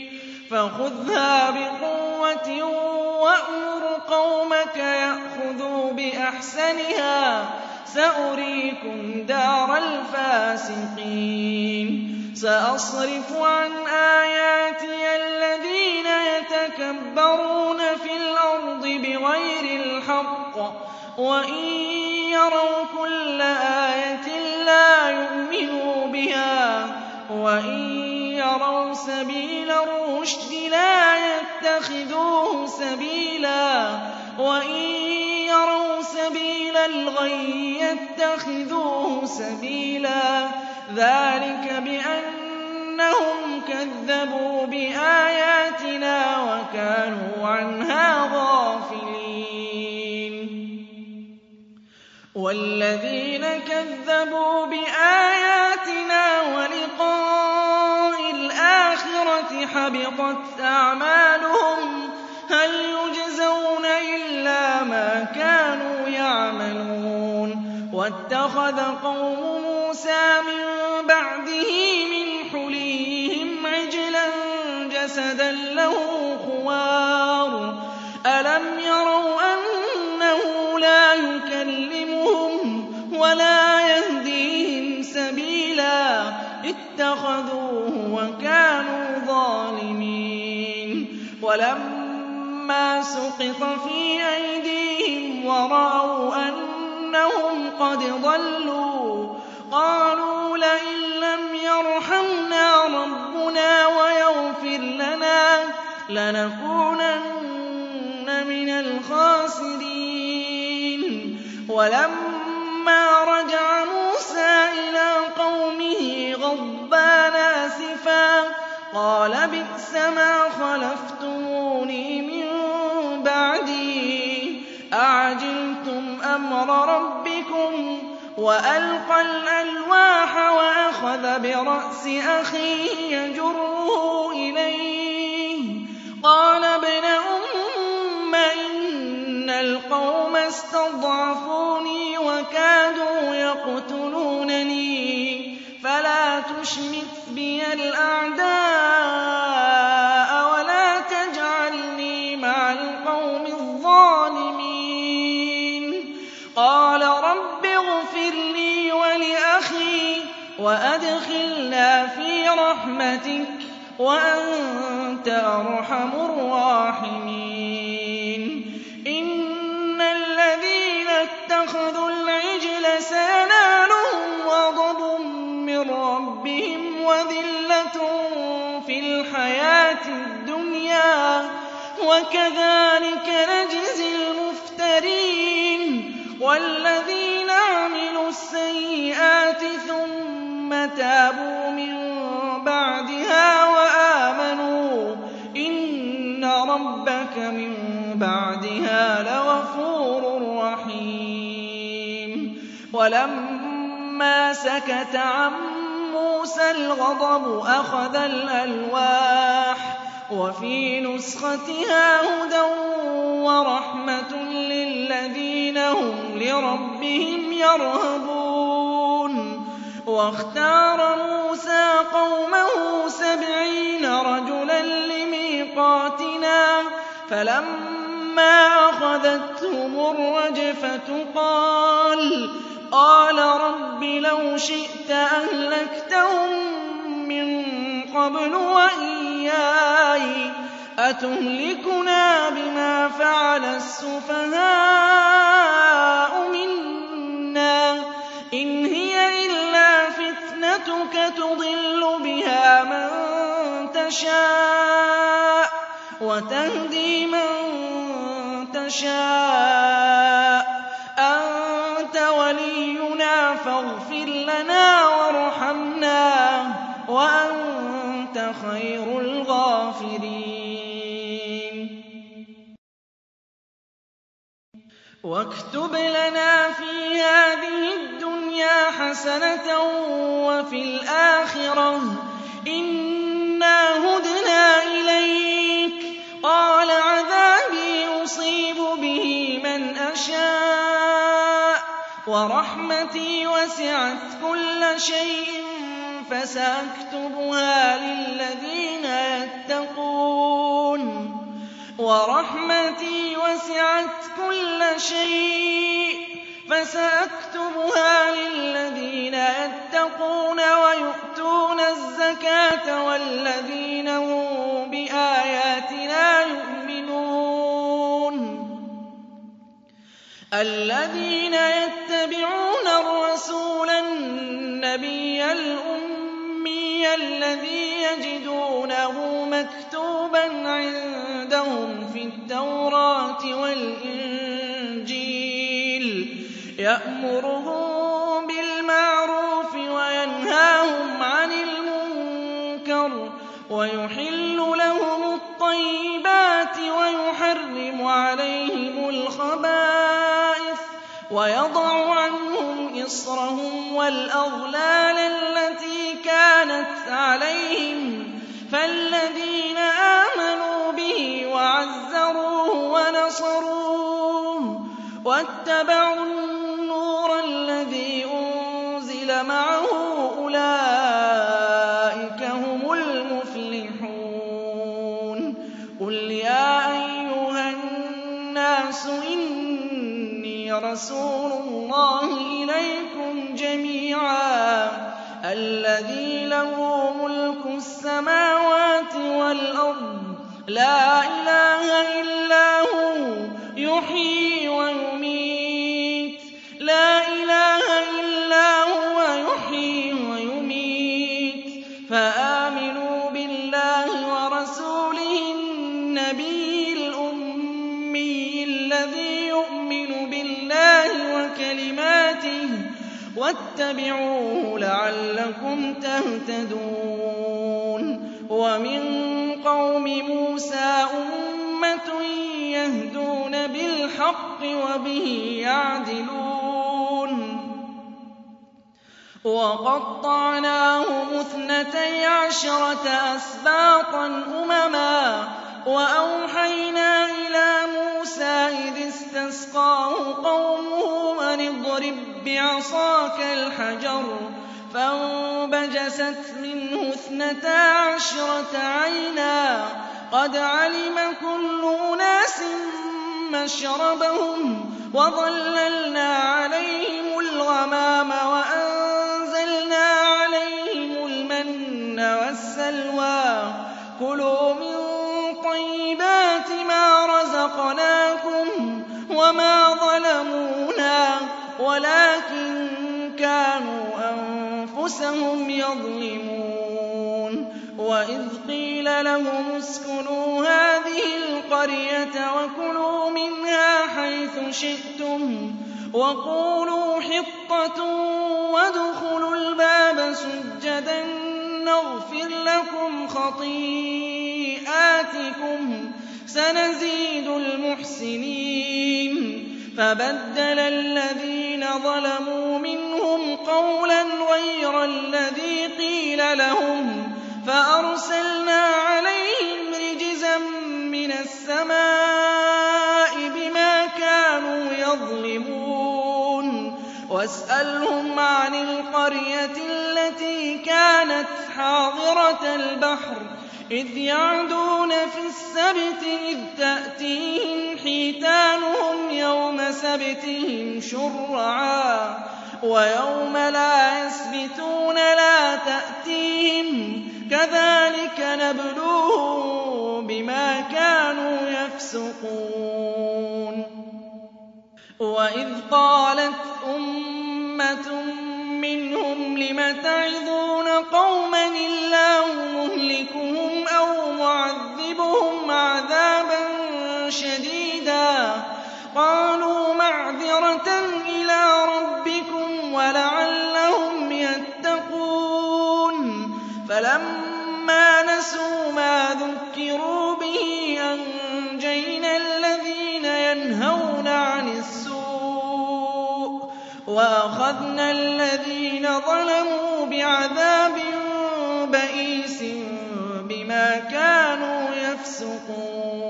فخذها بقوة وأمر قومك يأخذوا بأحسنها. سأريكم دار الفاسقين. سأصرف عن آياتي الذين يتكبرون في الأرض بغير الحق. وإن يروا كل آية لا يؤمنوا بها. وإن يروا سبيل الرشد لا يتخذوه سبيلا. وإن يَرَوْا سَبِيلَ الْغَيِّ يَتَّخِذُوهُ سَبِيلًا ۚ. ذَٰلِكَ بِأَنَّهُمْ كَذَّبُوا بِآيَاتِنَا وَكَانُوا عَنْهَا غَافِلِينَ. وَالَّذِينَ كَذَّبُوا بِآيَاتِنَا وَلِقَاءِ الْآخِرَةِ حَبِطَتْ أَعْمَالُهُمْ هَلْ يُجْزَوْنَ إِلَّا مَا كَانُوا يَعْمَلُونَ وَاتَّخَذَ قَوْمُ مُوسَىٰ مِن بَعْدِهِ مِنْ حُلِيِّهِمْ عِجْلًا جَسَدًا لَّهُ خُوَارٌ ۚ. أَلَمْ يَرَوْا أَنَّهُ لَا يُكَلِّمُهُمْ وَلَا يَهْدِيهِمْ سَبِيلًا ۘ؟ اتَّخَذُوهُ وَكَانُوا ظَالِمِينَ وَلَمَّا سُقِطَ فِي أَيْدِيهِمْ وَرَأَوْا أَنَّهُمْ قَدْ ضَلُّوا قَالُوا لَئِن لَّمْ يَرْحَمْنَا رَبُّنَا وَيَغْفِرْ لَنَا لَنَكُونَنَّ مِنَ الْخَاسِرِينَ. وَأَلْقَى الْأَلْوَاحَ وَأَخَذَ بِرَأْسِ أَخِيهِ يَجُرُّهُ إِلَيْهِ. قَالَ ابْنَ أُمَّ إِنَّ الْقَوْمَ اسْتَضْعَفُونِي وَكَادُوا يَقْتُلُونَنِي فَلَا تُشْمِتْ بِيَ الْأَعْدَاءَ وَأَدْخِلْنَا فِي رَحْمَتِكَ ۖ وَأَنتَ أَرْحَمُ الرَّاحِمِينَ. إِنَّ الَّذِينَ اتَّخَذُوا الْعِجْلَ سَيَنَالُهُمْ غَضَبٌ مِّن رَّبِّهِمْ وَذِلَّةٌ فِي الْحَيَاةِ الدُّنْيَا ۚ. وَكَذَٰلِكَ نَجْزِي الْمُفْتَرِينَ تَابُوا مِن بَعْدِهَا وَآمَنُوا. إِنَّ رَبَّكَ مِن بَعْدِهَا لَغَفُورٌ رَّحِيمٌ. وَلَمَّا سَكَتَ عَن مُّوسَى الْغَضَبُ أَخَذَ الْأَلْوَاحَ ۖ. وَفِي نُسْخَتِهَا هُدًى وَرَحْمَةٌ لِّلَّذِينَ هُمْ لِرَبِّهِمْ يَرْهَبُونَ. وَاخْتَارَ مُوسَىٰ قَوْمَهُ سَبْعِينَ رَجُلًا لِّمِيقَاتِنَا ۖ فَلَمَّا أَخَذَتْهُمُ الرَّجْفَةُ قَالَ رَبِّ لَوْ شِئْتَ أَهْلَكْتَهُم مِّن قَبْلُ وَإِيَّايَ ۖ أَتُهْلِكُنَا بِمَا فَعَلَ السُّفَهَاءُ مِنَّا ۖ؟ إِنْ هِيَ فِتْنَتُكَ تُضِلُّ بِهَا مَن تَشَاءُ وَتَهْدِي مَن تَشَاءُ ۖ. أَنتَ وَلِيُّنَا فَاغْفِرْ لَنَا وَارْحَمْنَا ۖ وَأَنتَ خَيْرُ الْغَافِرِينَ. وَاكْتُبْ لَنَا فِي هَٰذِهِ الدُّنْيَا حَسَنَةً وَفِي الْآخِرَةِ. إِنَّا هُدْنَا إِلَيْكَ ۚ. قَالَ عَذَابِي أُصِيبُ بِهِ مَنْ أَشَاءُ ۖ. وَرَحْمَتِي وَسِعَتْ كُلَّ شَيْءٍ فَسَأَكْتُبُهَا لِلَّذِينَ يَتَّقُونَ. وَرَحْمَتِي وَسِعَتْ كُلَّ شَيْءٍ فَسَأَكْتُبُهَا لِلَّذِينَ يَتَّقُونَ وَيُؤْتُونَ الزَّكَاةَ وَالَّذِينَ هُم بِآيَاتِنَا يُؤْمِنُونَ. الَّذِينَ يَتَّبِعُونَ الرَّسُولَ النَّبِيَّ الْأُمِّيَّ الَّذِي يَجِدُونَهُ مَكْتُوبًا عِندَهُمْ فِي التَّوْرَاةِ وَالْإِنجِيلِ يَأْمُرُهُم بِالْمَعْرُوفِ وَيَنْهَاهُمْ عَنِ الْمُنكَرِ وَيُحِلُّ لَهُمُ الطَّيِّبَاتِ وَيُحَرِّمُ عَلَيْهِمُ الْخَبَائِثَ وَيَضَعُ عَنْهُمْ إِصْرَهُمْ وَالْأَغْلَالَ الَّتِي كَانَتْ عَلَيْهِمْ فَالَّذِينَ آمَنُوا بِهِ وَعَزَّرُوهُ وَنَصَرُوهُ وَاتَّبَعُوا رَسُولُ اللَّهِ إِلَيْكُمْ جَمِيعًا الَّذِي لَهُ مُلْكُ السَّمَاوَاتِ وَالْأَرْضِ لَا إِلَٰهَ وَاتَّبِعُوهُ لَعَلَّكُمْ تَهْتَدُونَ. وَمِن قَوْمِ مُوسَىٰ أُمَّةٌ يَهْدُونَ بِالْحَقِّ وَبِهِ يَعْدِلُونَ. وَقَطَّعْنَاهُمُ اثْنَتَيْ عَشْرَةَ أَسْبَاطًا أُمَمًا وَأَوْحَيْنَا إِلَىٰ مُوسَىٰ إِذِ اسْتَسْقَاهُ قَوْمُهُ أَنِ اضْرِب بِّعَصَاكَ الْحَجَرَ ۖ فَانبَجَسَتْ مِنْهُ اثْنَتَا عَشْرَةَ عَيْنًا ۖ. قَدْ عَلِمَ كُلُّ أُنَاسٍ مَّشْرَبَهُمْ ۖ وَظَلَّلْنَا عَلَيْهِمُ الْغَمَامَ وَأَنزَلْنَا عَلَيْهِمُ الْمَنَّ وَالسَّلْوَىٰ ۖ. كُلُوا مِن طَيِّبَاتِ مَا رَزَقْنَاكُمْ ۚ وَلَٰكِن كَانُوا أَنفُسَهُمْ يَظْلِمُونَ. وَإِذْ قِيلَ لَهُمُ اسْكُنُوا هَٰذِهِ الْقَرْيَةَ وَكُلُوا مِنْهَا حَيْثُ شِئْتُمْ وَقُولُوا حِطَّةٌ وَادْخُلُوا الْبَابَ سُجَّدًا نَّغْفِرْ لَكُمْ خَطِيئَاتِكُمْ ۚ سَنَزِيدُ الْمُحْسِنِينَ. فَبَدَّلَ الَّذِينَ ظَلَمُوا مِنْهُمْ قَوْلًا غَيْرَ الَّذِي قِيلَ لَهُمْ فَأَرْسَلْنَا عَلَيْهِمْ رِجْزًا مِّنَ السَّمَاءِ بِمَا كَانُوا يَظْلِمُونَ. وَاسْأَلْهُمْ عَنِ الْقَرْيَةِ الَّتِي كَانَتْ حَاضِرَةَ الْبَحْرِ إِذْ يَعْدُونَ فِي السَّبْتِ إِذْ تَأْتِيهِمْ حِيتَانُهُمْ يَوْمَ سَبْتِهِمْ شُرَّعًا وَيَوْمَ لَا يَسْبِتُونَ لَا تَأْتِيهِمْ ۚ كَذَٰلِكَ نَبْلُوهُم بِمَا كَانُوا يَفْسُقُونَ. وَإِذْ قَالَتْ أُمَّةٌ مِّنْهُمْ لِمَ تَعِظُونَ قَوْمًا اللَّهُ مُهْلِكُهُمْ مُعَذِّبُهُمْ عَذَابًا شَدِيدًا ۖ. قَالُوا مَعْذِرَةً إِلَىٰ رَبِّكُمْ وَلَعَلَّهُمْ يَتَّقُونَ. فَلَمَّا نَسُوا مَا ذُكِّرُوا بِهِ أَنجَيْنَا الَّذِينَ يَنْهَوْنَ عَنِ السُّوءِ وَأَخَذْنَا الَّذِينَ ظَلَمُوا بِعَذَابٍ بَئِيسٍ بِمَا كَانُوا يَفْسُقُونَ.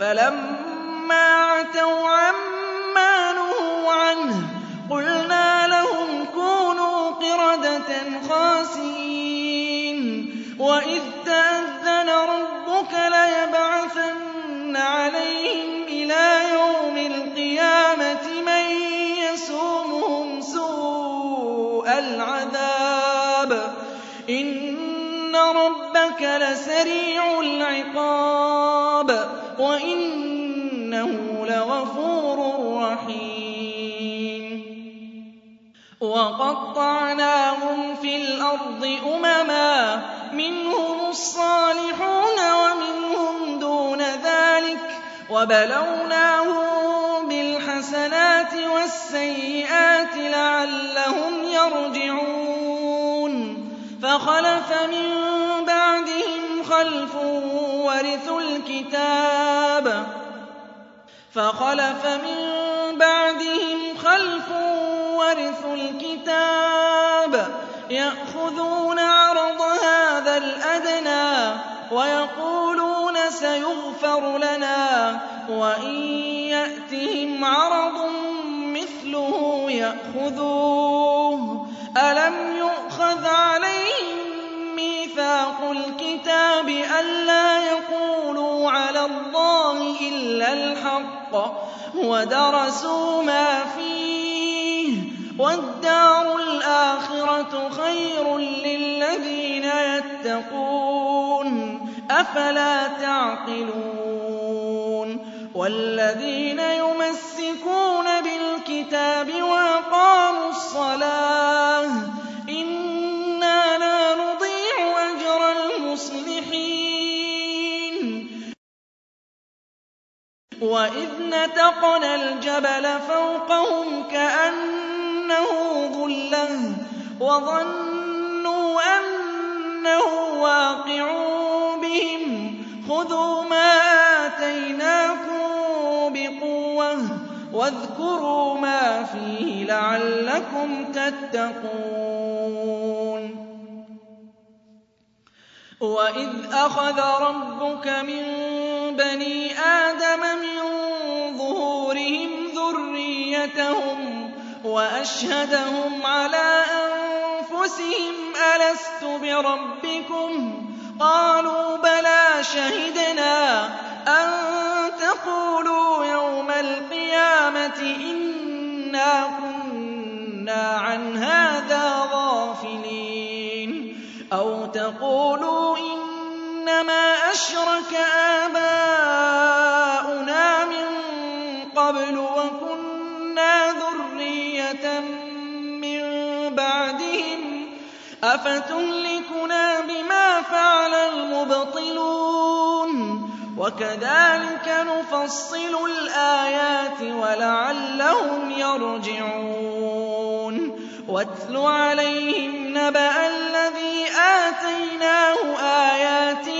فَلَمَّا عَتَوْا عَمَّا نُهُوا عَنْهُ قُلْنَا لَهُمْ كُونُوا قِرَدَةً خَاسِئِينَ وَإِذْ تَأَذَّنَ رَبُّكَ لَسَرِيعُ الْعِقَابِ وَإِنَّهُ لَغَفُورٌ رَّحِيمٌ. وَقَطَّعْنَاهُمْ فِي الْأَرْضِ أُمَمًا مِّنْهُمُ الصَّالِحُونَ وَمِنْهُمْ دُونَ ذَٰلِكَ ۖ وَبَلَوْنَاهُم بِالْحَسَنَاتِ الْحَسَنَاتِ وَالسَّيِّئَاتِ لَعَلَّهُمْ يَرْجِعُونَ. فَخَلَفَ مِن خَلْفٌ وَرِثُوا الْكِتَابَ فَخَلَفَ مِن بَعْدِهِمْ خَلْفٌ وَرِثُوا الْكِتَابَ يَأْخُذُونَ عَرَضَ هَٰذَا الْأَدْنَىٰ وَيَقُولُونَ سَيُغْفَرُ لَنَا وَإِن يَأْتِهِمْ عَرَضٌ مِّثْلُهُ يَأْخُذُوهُ. أَلَمْ يُؤْخَذْ عَلَيْهِم مِّيثَاقُ الْكِتَابِ أَلَّا يَقُولُوا عَلَى اللَّهِ إِلَّا الْحَقَّ وَدَرَسُوا مَا فِيهِ ۗ وَالدَّارُ الْآخِرَةُ خَيْرٌ لِّلَّذِينَ يَتَّقُونَ ۗ أَفَلَا تَعْقِلُونَ وَالَّذِينَ يُمَسِّكُونَ بِالْكِتَابِ وَأَقَامُوا الصَّلَاةَ وَإِذْ نَتَقْنَا الْجَبَلَ فَوْقَهُمْ كَأَنَّهُ ظُلَّةٌ وَظَنُّوا أَنَّهُ وَاقِعٌ بِهِمْ خُذُوا مَا آتَيْنَاكُم بِقُوَّةٍ وَاذْكُرُوا مَا فِيهِ لَعَلَّكُمْ تَتَّقُونَ وَإِذْ أَخَذَ رَبُّكَ مِن بَنِي آدَمَ مِن ظُهُورِهِمْ ذُرِّيَّتَهُمْ وَأَشْهَدَهُمْ عَلَىٰ أَنفُسِهِمْ أَلَسْتُ بِرَبِّكُمْ ۖ؟ قَالُوا بَلَىٰ شَهِدْنَا أَن تَقُولُوا يَوْمَ الْقِيَامَةِ إِنَّا كُنَّا عَنْ هَٰذَا غَافِلِينَ أَوْ تَقُولُوا إِنَّمَا أَشْرَكَ آبَاؤُنَا مِن قَبْلُ وَكُنَّا ذُرِّيَّةً مِّن بَعْدِهِمْ ۖ أَفَتُهْلِكُنَا بِمَا فَعَلَ الْمُبْطِلُونَ وَكَذَٰلِكَ نُفَصِّلُ الْآيَاتِ وَلَعَلَّهُمْ يَرْجِعُونَ وَاتْلُ عَلَيْهِمْ نَبَأَ الَّذِي آتَيْنَاهُ آيَاتِنَا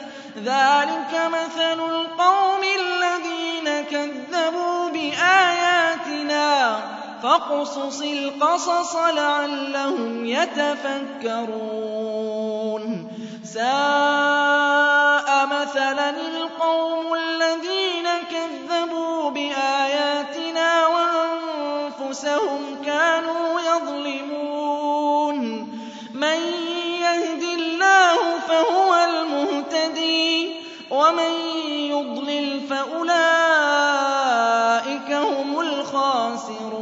ذَٰلِكَ مَثَلُ الْقَوْمِ الَّذِينَ كَذَّبُوا بِآيَاتِنَا ۚ. فَاقْصُصِ الْقَصَصَ لَعَلَّهُمْ يَتَفَكَّرُونَ. سَاءَ مَثَلًا الْقَوْمُ الَّذِينَ كَذَّبُوا بِآيَاتِنَا وَأَنفُسَهُمْ كَانُوا وَمَن يُضْلِلْ فَأُولَٰئِكَ هُمُ الْخَاسِرُونَ.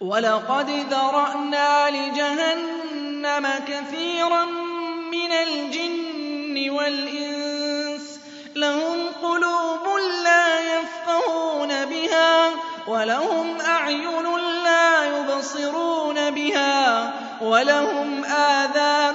وَلَقَدْ ذَرَأْنَا لِجَهَنَّمَ كَثِيرًا مِّنَ الْجِنِّ وَالْإِنسِ ۖ. لَهُمْ قُلُوبٌ لَّا يَفْقَهُونَ بِهَا وَلَهُمْ أَعْيُنٌ لَّا يُبْصِرُونَ بِهَا وَلَهُمْ آذَانٌ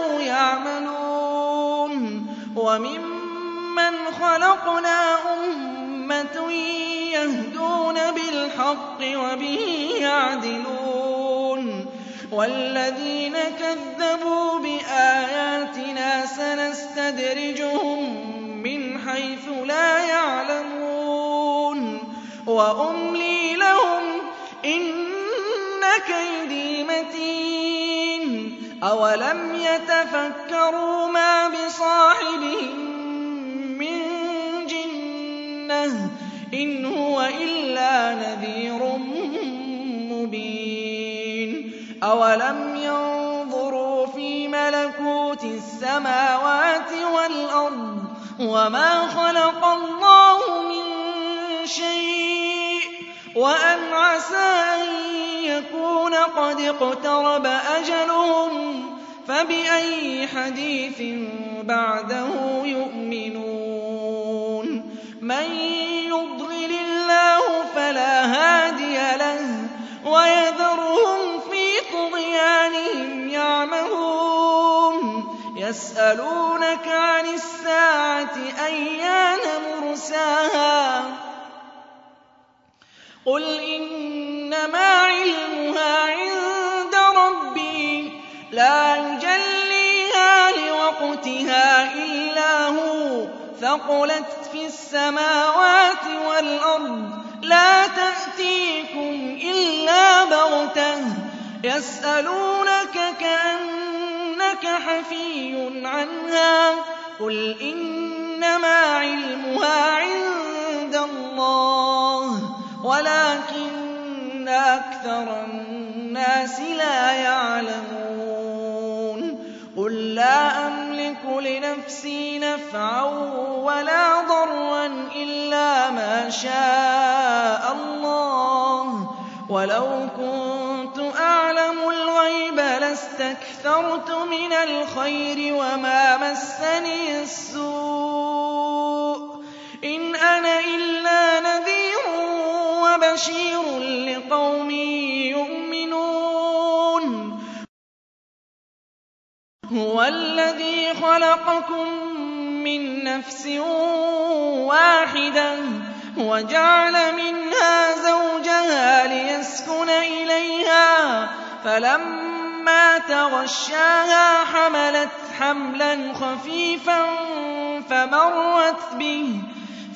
وَمِمَّنْ خَلَقْنَا أُمَّةٌ يَهْدُونَ بِالْحَقِّ وَبِهِ يَعْدِلُونَ وَالَّذِينَ كَذَّبُوا بِآيَاتِنَا سَنَسْتَدْرِجُهُم مِّنْ حَيْثُ لَا يَعْلَمُونَ وَأُمْلِي لَهُمْ ۚ إِنَّ كَيْدِي مَتِينٌ أَوَلَمْ يَتَفَكَّرُوا مَا بِصَاحِبِهِم مِّن جِنَّةٍ ۚ إِنْ هُوَ إِلَّا نَذِيرٌ مُّبِينٌ أَوَلَمْ يَنظُرُوا فِي مَلَكُوتِ السَّمَاوَاتِ وَالْأَرْضِ وَمَا خَلَقَ اللَّهُ مِن شَيْءٍ وَأَنْ عَسَىٰ أَن يَكُونَ قَدِ اقْتَرَبَ أَجَلُهُمْ ۖ فَبِأَيِّ حَدِيثٍ بَعْدَهُ يُؤْمِنُونَ مَن يُضْلِلِ اللَّهُ فَلَا هَادِيَ لَهُ وَيَذَرُهُمْ فِي طُغْيَانِهِمْ يَعْمَهُونَ يَسْأَلُونَكَ عَنِ السَّاعَةِ أَيَّانَ مُرْسَاهَا قُلْ إِنَّمَا عِلْمُهَا عِندَ رَبِّي لَا يُجَلِّيهَا لِوَقْتِهَا إِلَّا هُوَ ثَقُلَتْ فِي السَّمَاوَاتِ وَالْأَرْضِ لَا تَأْتِيكُمْ إِلَّا بَغْتَةً يَسْأَلُونَكَ كَأَنَّكَ حَفِيٌّ عَنْهَا قُلْ إِنَّمَا عِلْمُهَا عِندَ اللَّهِ وَلَٰكِنَّ أَكْثَرَ النَّاسِ لَا يَعْلَمُونَ. قُل لَّا أَمْلِكُ لِنَفْسِي نَفْعًا وَلَا ضَرًّا إِلَّا مَا شَاءَ اللَّهُ ۗ. وَلَوْ كُنتُ أَعْلَمُ الْغَيْبَ لَاسْتَكْثَرْتُ مِنَ الْخَيْرِ وَمَا مَسَّنِيَ السُّوءُ ۚ. إِنْ أَنَا إِلَّا وَبَشِيرٌ لِّقَوْمٍ يُؤْمِنُونَ. هُوَ الَّذِي خَلَقَكُم مِّن نَّفْسٍ وَاحِدَةٍ وَجَعَلَ مِنْهَا زَوْجَهَا لِيَسْكُنَ إِلَيْهَا ۖ فَلَمَّا تَغَشَّاهَا حَمَلَتْ حَمْلًا خَفِيفًا فَمَرَّتْ بِهِ ۖ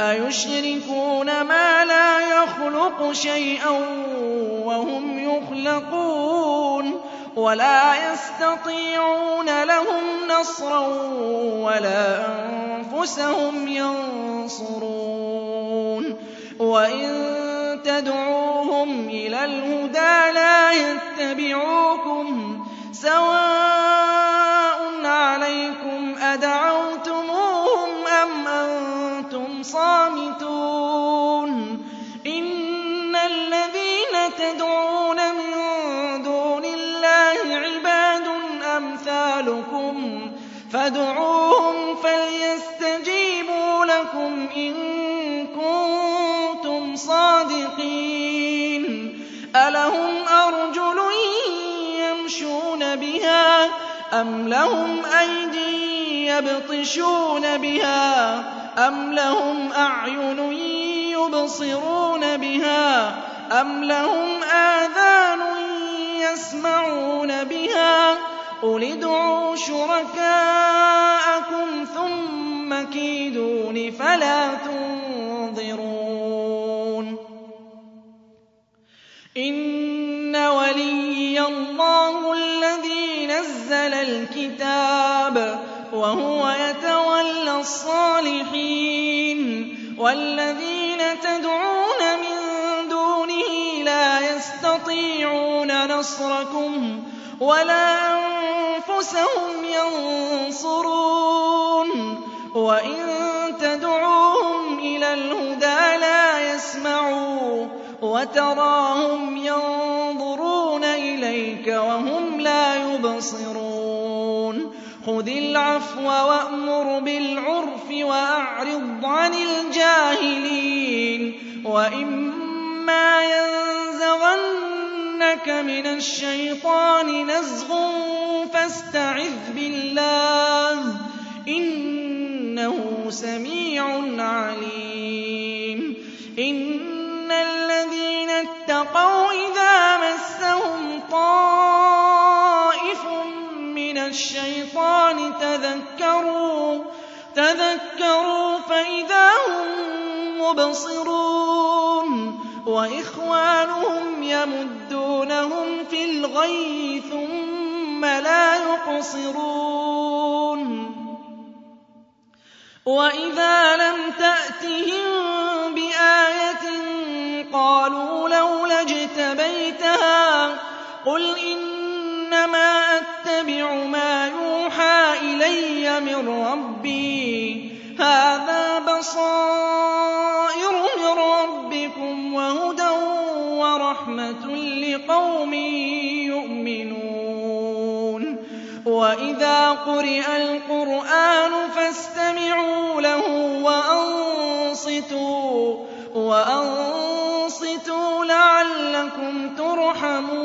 أَيُشْرِكُونَ مَا لَا يَخْلُقُ شَيْئًا وَهُمْ يُخْلَقُونَ وَلَا يَسْتَطِيعُونَ لَهُمْ نَصْرًا وَلَا أَنفُسَهُمْ يَنصُرُونَ وَإِن تَدْعُوهُمْ إِلَى الْهُدَىٰ لَا يَتَّبِعُوكُمْ ۚ سَوَاءٌ صَامِتُونَ. إِنَّ الَّذِينَ تَدْعُونَ مِن دُونِ اللَّهِ عِبَادٌ أَمْثَالُكُمْ فَادْعُوهُمْ فَلْيَسْتَجِيبُوا لَكُمْ إِن كُنتُمْ صَادِقِينَ. أَلَهُمْ أَرْجُلٌ يَمْشُونَ بِهَا أَمْ لَهُمْ أَيْدٍ يَبْطِشُونَ بِهَا أَمْ لَهُمْ أَعْيُنٌ يُبْصِرُونَ بِهَا أَمْ لَهُمْ آذَانٌ يَسْمَعُونَ بِهَا ۗ قُلِ ادْعُوا شُرَكَاءَكُمْ ثُمَّ كِيدُونِ فَلَا تُنظِرُونِ إِنَّ وَلِيِّيَ اللَّهُ الَّذِي نَزَّلَ الْكِتَابَ ۖ وَهُوَ يَتَوَلَّى الصَّالِحِينَ وَالَّذِينَ تَدْعُونَ مِن دُونِهِ لَا يَسْتَطِيعُونَ نَصْرَكُمْ وَلَا أَنفُسَهُمْ يَنصُرُونَ وَإِن تَدْعُوهُمْ إِلَى الْهُدَىٰ لَا يَسْمَعُوا وَتَرَاهُمْ يَنظُرُونَ إِلَيْكَ وَهُمْ لَا يُبْصِرُونَ خُذِ الْعَفْوَ وَأْمُرْ بِالْعُرْفِ وَأَعْرِضْ عَنِ الْجَاهِلِينَ وَإِمَّا يَنزَغَنَّكَ مِنَ الشَّيْطَانِ نَزْغٌ فَاسْتَعِذْ بِاللَّهِ ۖ إِنَّهُ سَمِيعٌ عَلِيمٌ إِنَّ الَّذِينَ اتَّقَوْا إِذَا مَسَّهُمْ مِّنَ الشَّيْطَانِ تَذَكَّرُوا فَإِذَا هُم مُّبْصِرُونَ. وَإِخْوَانُهُمْ يَمُدُّونَهُمْ فِي الْغَيِّ ثُمَّ لَا يُقْصِرُونَ. وَإِذَا لَمْ تَأْتِهِم بِآيَةٍ قَالُوا لَوْلَا اجْتَبَيْتَهَا ۚ قُلْ إِنَّمَا أَتَّبِعُ مَا يُوحَىٰ إِلَيَّ مِن رَّبِّي ۚ. هَٰذَا بَصَائِرُ مِن رَّبِّكُمْ وَهُدًى وَرَحْمَةٌ لِّقَوْمٍ يُؤْمِنُونَ. وَإِذَا قُرِئَ الْقُرْآنُ فَاسْتَمِعُوا لَهُ وَأَنصِتُوا لَعَلَّكُمْ تُرْحَمُونَ.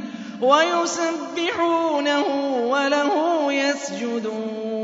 وَيُسَبِّحُونَهُ وَلَهُ يَسْجُدُونَ.